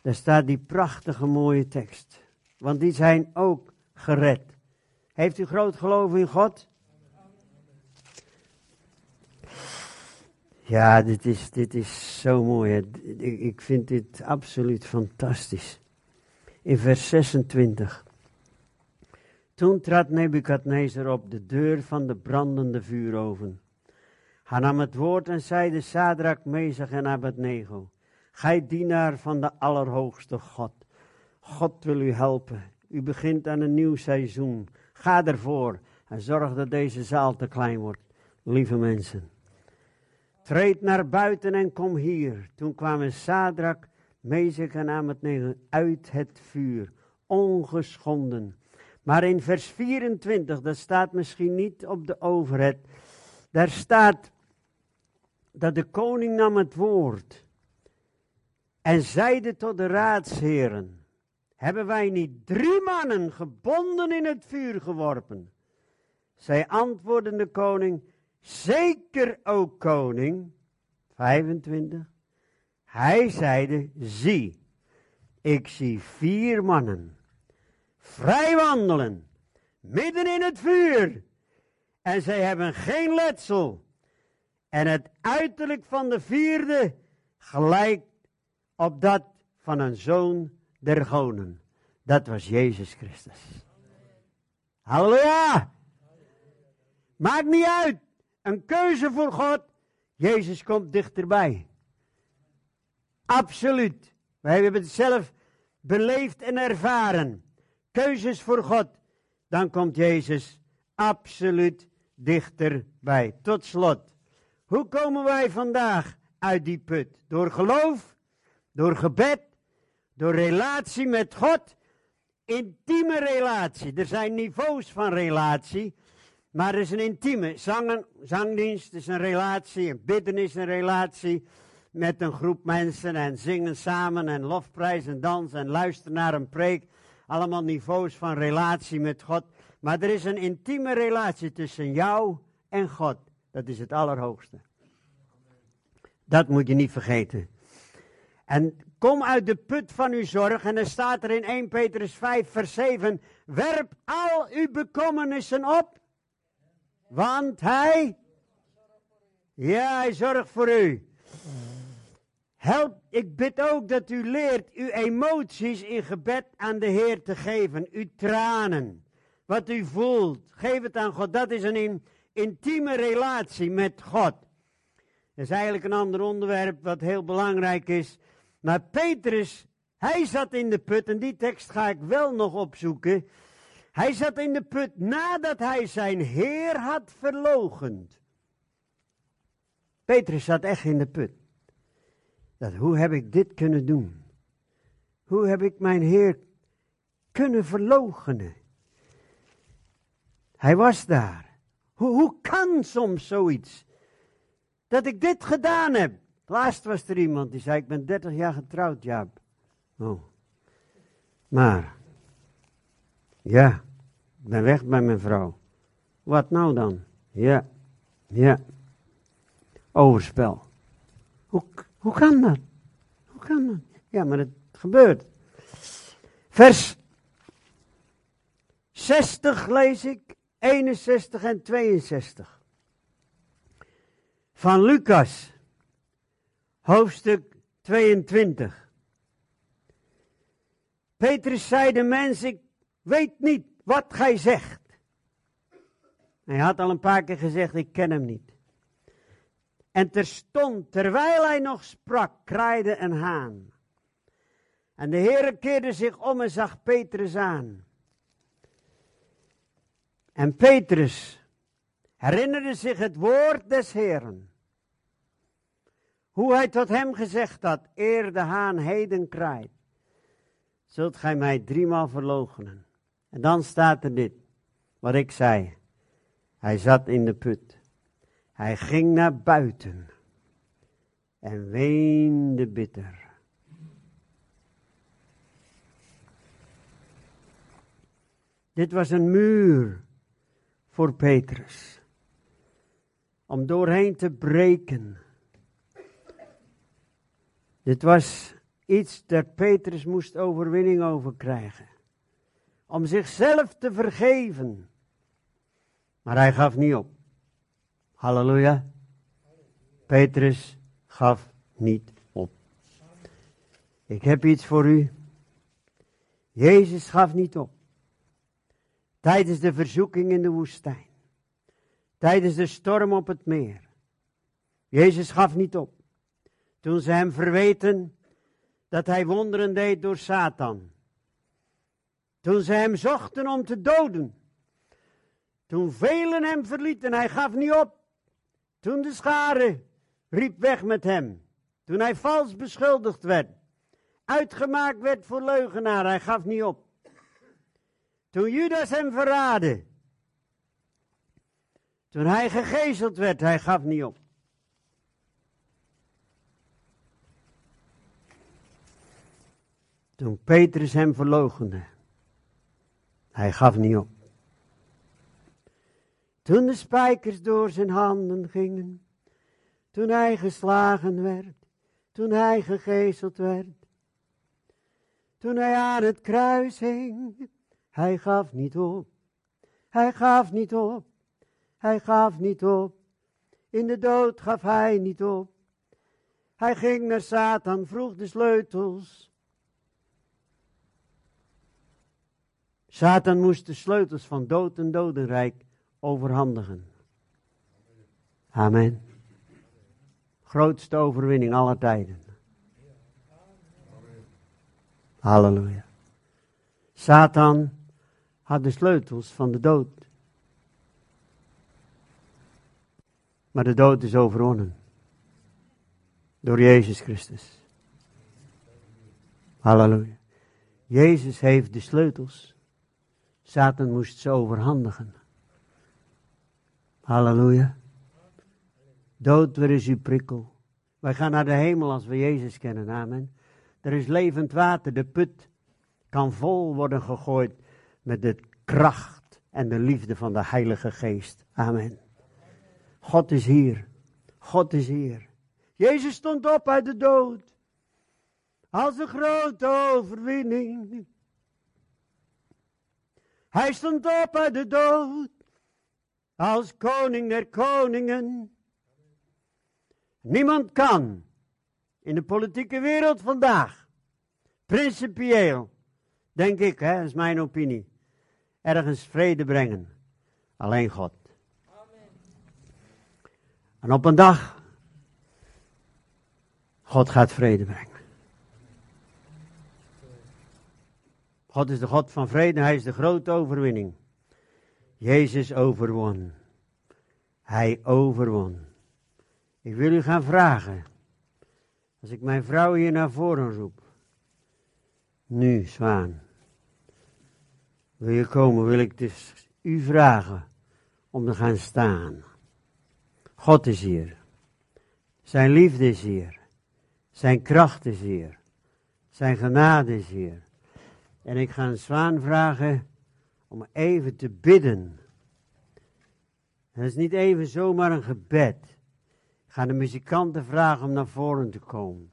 Daar staat die prachtige mooie tekst. Want die zijn ook gered. Heeft u groot geloof in God? Ja, dit is, dit is zo mooi. Ik vind dit absoluut fantastisch. In vers 26. Toen trad Nebukadnezar op de deur van de brandende vuuroven. Hij nam het woord en zeide Sadrak, Mezach en Abednego. Gij dienaar van de Allerhoogste God. God wil u helpen. U begint aan een nieuw seizoen. Ga ervoor en zorg dat deze zaal te klein wordt. Lieve mensen. Treed naar buiten en kom hier. Toen kwamen Sadrak, Mezek en Abednego uit het vuur, ongeschonden. Maar in vers 24, dat staat misschien niet op de overheid, daar staat dat de koning nam het woord en zeide tot de raadsheren, hebben wij niet drie mannen gebonden in het vuur geworpen? Zij antwoordden de koning, zeker ook koning, 25. Hij zeide, zie, ik zie vier mannen vrij wandelen, midden in het vuur. En zij hebben geen letsel. En het uiterlijk van de vierde gelijkt op dat van een zoon der gonen. Dat was Jezus Christus. Halleluja! Maakt niet uit. Een keuze voor God. Jezus komt dichterbij. Absoluut. Wij hebben het zelf beleefd en ervaren keuzes voor God, dan komt Jezus absoluut dichterbij. Tot slot, hoe komen wij vandaag uit die put? Door geloof, door gebed, door relatie met God, intieme relatie. Er zijn niveaus van relatie, maar er is een intieme. Zangen, zangdienst is een relatie, bidden is een relatie met een groep mensen en zingen samen en lofprijs en dans en luisteren naar een preek allemaal niveaus van relatie met God. Maar er is een intieme relatie tussen jou en God. Dat is het allerhoogste. Dat moet je niet vergeten. En kom uit de put van uw zorg. En er staat er in 1 Petrus 5, vers 7. Werp al uw bekommernissen op. Want hij. Ja, hij zorgt voor u. Help, ik bid ook dat u leert uw emoties in gebed aan de Heer te geven. Uw tranen, wat u voelt, geef het aan God. Dat is een intieme relatie met God. Dat is eigenlijk een ander onderwerp wat heel belangrijk is. Maar Petrus, hij zat in de put, en die tekst ga ik wel nog opzoeken. Hij zat in de put nadat hij zijn Heer had verlogend. Petrus zat echt in de put. Dat, hoe heb ik dit kunnen doen? Hoe heb ik mijn Heer kunnen verloochenen? Hij was daar. Hoe, hoe kan soms zoiets? Dat ik dit gedaan heb. Laatst was er iemand die zei, ik ben 30 jaar getrouwd, Jaap. Oh. Maar, ja, ik ben weg bij mijn vrouw. Wat nou dan? Ja, ja. Overspel. Hoe, hoe kan dat? Hoe kan dat? Ja, maar het gebeurt. Vers 60 lees ik, 61 en 62. Van Lucas, hoofdstuk 22. Petrus zei de mens, ik weet niet wat gij zegt. Hij had al een paar keer gezegd, ik ken hem niet. En terstond, terwijl hij nog sprak, kraaide een haan. En de Heere keerde zich om en zag Petrus aan. En Petrus herinnerde zich het woord des Heeren. Hoe hij tot hem gezegd had, eer de haan heden kraait, zult gij mij driemaal verloochenen. En dan staat er dit, wat ik zei. Hij zat in de put. Hij ging naar buiten en weende bitter. Dit was een muur voor Petrus. Om doorheen te breken. Dit was iets dat Petrus moest overwinning over krijgen. Om zichzelf te vergeven. Maar hij gaf niet op. Halleluja. Petrus gaf niet op. Ik heb iets voor u. Jezus gaf niet op. Tijdens de verzoeking in de woestijn. Tijdens de storm op het meer. Jezus gaf niet op. Toen ze hem verweten dat hij wonderen deed door Satan. Toen ze hem zochten om te doden. Toen velen hem verlieten, hij gaf niet op. Toen de schare riep weg met hem. Toen hij vals beschuldigd werd. Uitgemaakt werd voor leugenaar, hij gaf niet op. Toen Judas hem verraadde. Toen hij gegezeld werd, hij gaf niet op. Toen Petrus hem verloochende, hij gaf niet op. Toen de spijkers door zijn handen gingen, toen hij geslagen werd, toen hij gegezeld werd, toen hij aan het kruis hing, hij gaf niet op. Hij gaf niet op. Hij gaf niet op. In de dood gaf hij niet op. Hij ging naar Satan, vroeg de sleutels. Satan moest de sleutels van dood en dodenrijk overhandigen. Amen. Grootste overwinning aller tijden. Halleluja. Satan had de sleutels van de dood. Maar de dood is overwonnen. Door Jezus Christus. Halleluja. Jezus heeft de sleutels. Satan moest ze overhandigen. Halleluja. Dood, waar is uw prikkel? Wij gaan naar de hemel als we Jezus kennen. Amen. Er is levend water. De put kan vol worden gegooid met de kracht en de liefde van de Heilige Geest. Amen. God is hier. God is hier. Jezus stond op uit de dood. Als een grote overwinning. Hij stond op uit de dood. Als koning der koningen. Niemand kan in de politieke wereld vandaag, principieel, denk ik, hè, is mijn opinie, ergens vrede brengen. Alleen God. Amen. En op een dag, God gaat vrede brengen. God is de God van vrede, hij is de grote overwinning. Jezus overwon. Hij overwon. Ik wil u gaan vragen. Als ik mijn vrouw hier naar voren roep. Nu, zwaan. Wil je komen, wil ik dus u vragen om te gaan staan. God is hier. Zijn liefde is hier. Zijn kracht is hier. Zijn genade is hier. En ik ga een zwaan vragen om even te bidden. Dat is niet even zomaar een gebed. Ik ga de muzikanten vragen om naar voren te komen.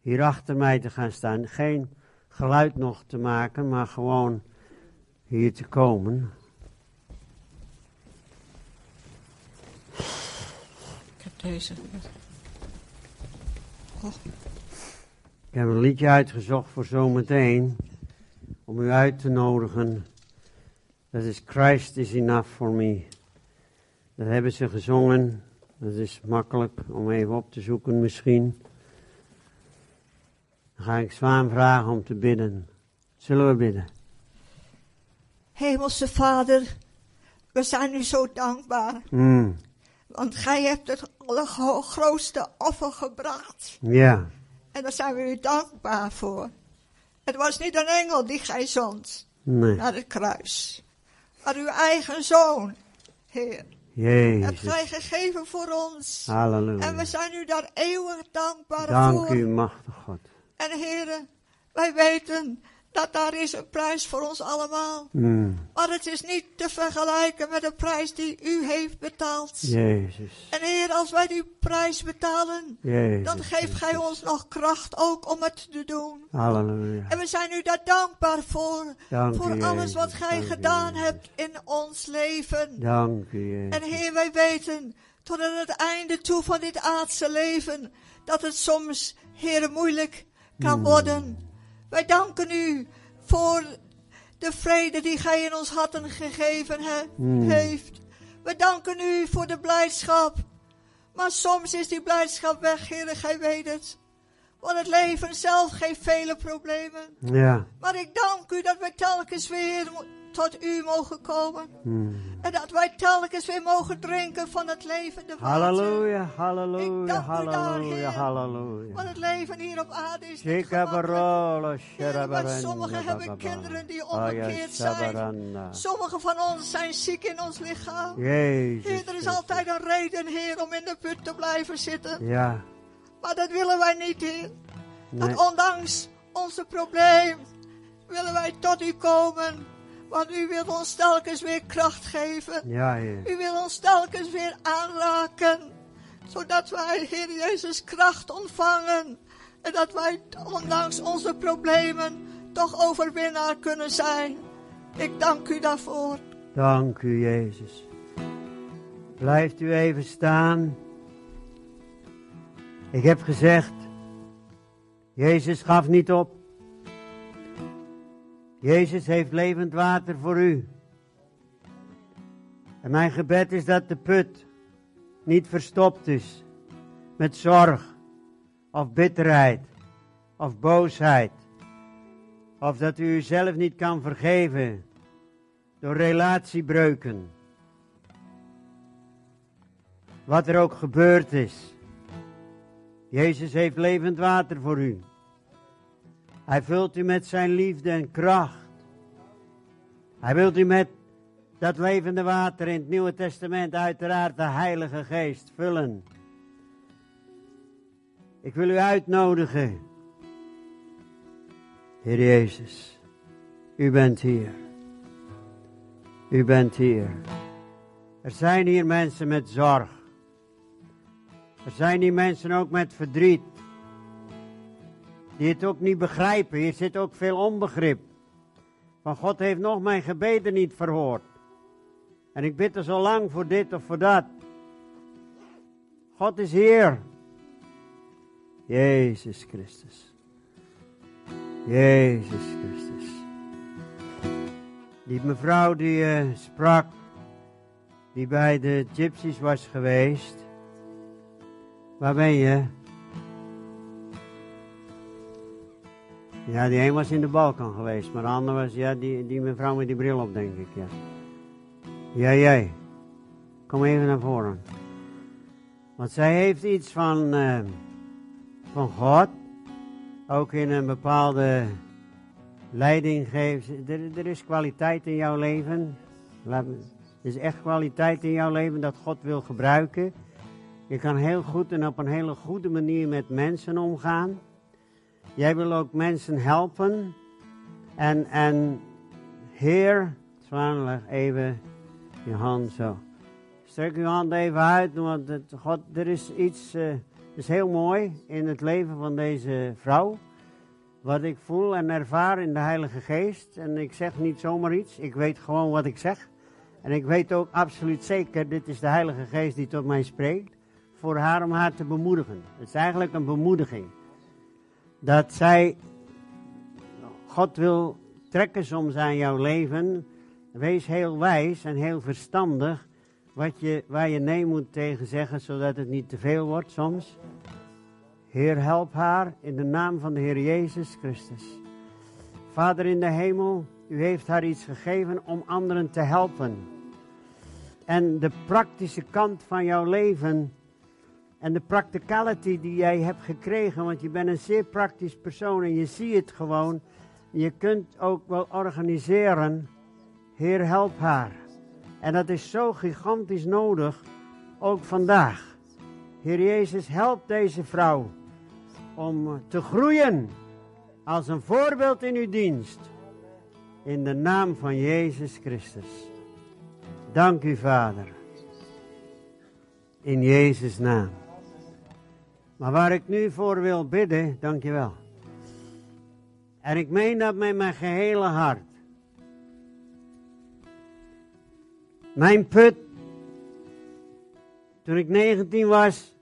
Hier achter mij te gaan staan. Geen geluid nog te maken, maar gewoon hier te komen. Ik heb deze. Oh, Ik heb een liedje uitgezocht voor zometeen. Om u uit te nodigen. Dat is Christ is enough for me. Dat hebben ze gezongen. Dat is makkelijk om even op te zoeken misschien. Dan ga ik Zwaan vragen om te bidden. Zullen we bidden? Hemelse Vader, we zijn u zo dankbaar. Mm, Want gij hebt het allergrootste offer gebracht. ja, En daar zijn we u dankbaar voor. Het was niet een engel die gij zond nee. naar het kruis. Maar uw eigen zoon, Heer. Hebt gij Jezus. gegeven voor ons. En we Halleluja. zijn u daar eeuwig dankbaar Dank voor. u, machtig God. En heren, wij weten dat daar is een prijs voor ons allemaal. Mm, Maar het is niet te vergelijken met de prijs die u heeft betaald. Jezus. En Heer, als wij die prijs betalen, Jezus. dan geeft gij ons nog kracht ook om het te doen. Halleluja. En we zijn u daar dankbaar voor. Dank voor u, alles wat gij u, gedaan hebt in ons leven. Dank u, Jezus. En Heer, wij weten tot aan het einde toe van dit aardse leven dat het soms, Heer, moeilijk kan Hmm. worden. Wij danken u voor de vrede die gij in ons harten gegeven he- Hmm. heeft. We danken u voor de blijdschap. Maar soms is die blijdschap weg, Heer, gij weet het. Want het leven zelf geeft vele problemen. Ja. Maar ik dank u dat wij telkens weer tot u mogen komen. Mm. En dat wij telkens weer mogen drinken van het levende water. Halleluja, halleluja, halleluja, halleluja. Want het leven hier op aarde is niet gemakkelijk. Sommigen hebben kinderen die omgekeerd zijn. Sommigen van ons zijn ziek in ons lichaam. Jezus. Er is altijd een reden, Heer, om in de put te blijven zitten. Ja, Maar dat willen wij niet, Heer. nee. Dat ondanks onze probleem willen wij tot u komen. Want u wilt ons telkens weer kracht geven. Ja, Heer. U wil ons telkens weer aanraken. Zodat wij, Heer Jezus, kracht ontvangen. En dat wij, ondanks onze problemen, toch overwinnaar kunnen zijn. Ik dank u daarvoor. Dank u, Jezus. Blijft u even staan. Ik heb gezegd, Jezus gaf niet op. Jezus heeft levend water voor u. En mijn gebed is dat de put niet verstopt is met zorg of bitterheid of boosheid. Of dat u uzelf niet kan vergeven door relatiebreuken. Wat er ook gebeurd is. Jezus heeft levend water voor u. Hij vult u met zijn liefde en kracht. Hij wilt u met dat levende water in het Nieuwe Testament uiteraard de Heilige Geest vullen. Ik wil u uitnodigen. Heer Jezus, u bent hier. U bent hier. Er zijn hier mensen met zorg. Er zijn hier mensen ook met verdriet. Die het ook niet begrijpen. Hier zit ook veel onbegrip. Van God heeft nog mijn gebeden niet verhoord. En ik bid er zo lang voor dit of voor dat. God is hier. Jezus Christus. Jezus Christus. Die mevrouw die eh, sprak, die bij de gypsies was geweest. Waar ben je? Ja, die een was in de Balkan geweest, maar de ander was, ja, die, die mevrouw met die bril op, denk ik, ja. Ja, jij. Kom even naar voren. Want zij heeft iets van, eh, van God. Ook in een bepaalde leiding geeft. Er, is kwaliteit in jouw leven. Er is echt kwaliteit in jouw leven dat God wil gebruiken. Je kan heel goed en op een hele goede manier met mensen omgaan. Jij wil ook mensen helpen. En, en Heer, Zwan, leg even je hand zo. Strek uw hand even uit, want God, er is iets uh, is heel mooi in het leven van deze vrouw. Wat ik voel en ervaar in de Heilige Geest. En ik zeg niet zomaar iets, ik weet gewoon wat ik zeg. En ik weet ook absoluut zeker, dit is de Heilige Geest die tot mij spreekt. Voor haar om haar te bemoedigen. Het is eigenlijk een bemoediging. Dat zij, God wil trekken soms aan jouw leven. Wees heel wijs en heel verstandig wat je, waar je nee moet tegen zeggen, zodat het niet te veel wordt soms. Heer, help haar in de naam van de Heer Jezus Christus. Vader in de hemel, u heeft haar iets gegeven om anderen te helpen. En de praktische kant van jouw leven en de practicality die jij hebt gekregen, want je bent een zeer praktisch persoon en je ziet het gewoon. Je kunt ook wel organiseren. Heer, help haar. En dat is zo gigantisch nodig, ook vandaag. Heer Jezus, help deze vrouw om te groeien als een voorbeeld in uw dienst. In de naam van Jezus Christus. Dank u, Vader. In Jezus' naam. Maar waar ik nu voor wil bidden, dank je wel. En ik meen dat met mijn gehele hart. Mijn put, toen ik 19 was,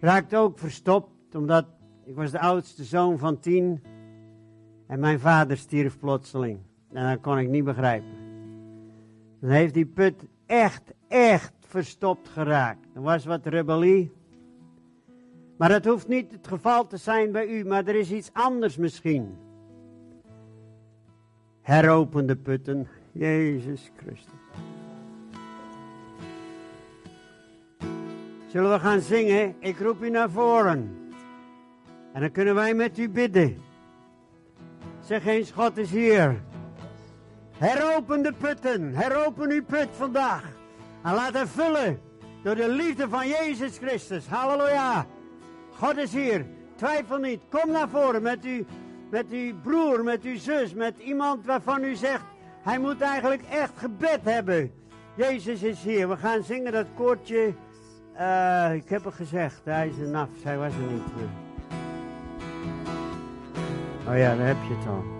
raakte ook verstopt, omdat ik was de oudste zoon van tien en mijn vader stierf plotseling. En dat kon ik niet begrijpen. Dan heeft die put echt, echt verstopt geraakt. Er was wat rebellie. Maar dat hoeft niet het geval te zijn bij u, maar er is iets anders misschien. Heropende putten, Jezus Christus. Zullen we gaan zingen? Ik roep u naar voren. En dan kunnen wij met u bidden. Zeg eens, God is hier. Heropen de putten. Heropen uw put vandaag. En laat hem vullen door de liefde van Jezus Christus. Halleluja. God is hier. Twijfel niet. Kom naar voren met, u, met uw broer, met uw zus, met iemand waarvan u zegt... Hij moet eigenlijk echt gebed hebben. Jezus is hier. We gaan zingen dat koortje... Uh, ik heb het gezegd, hij is er naf, hij was er niet. Oh ja, daar heb je het al.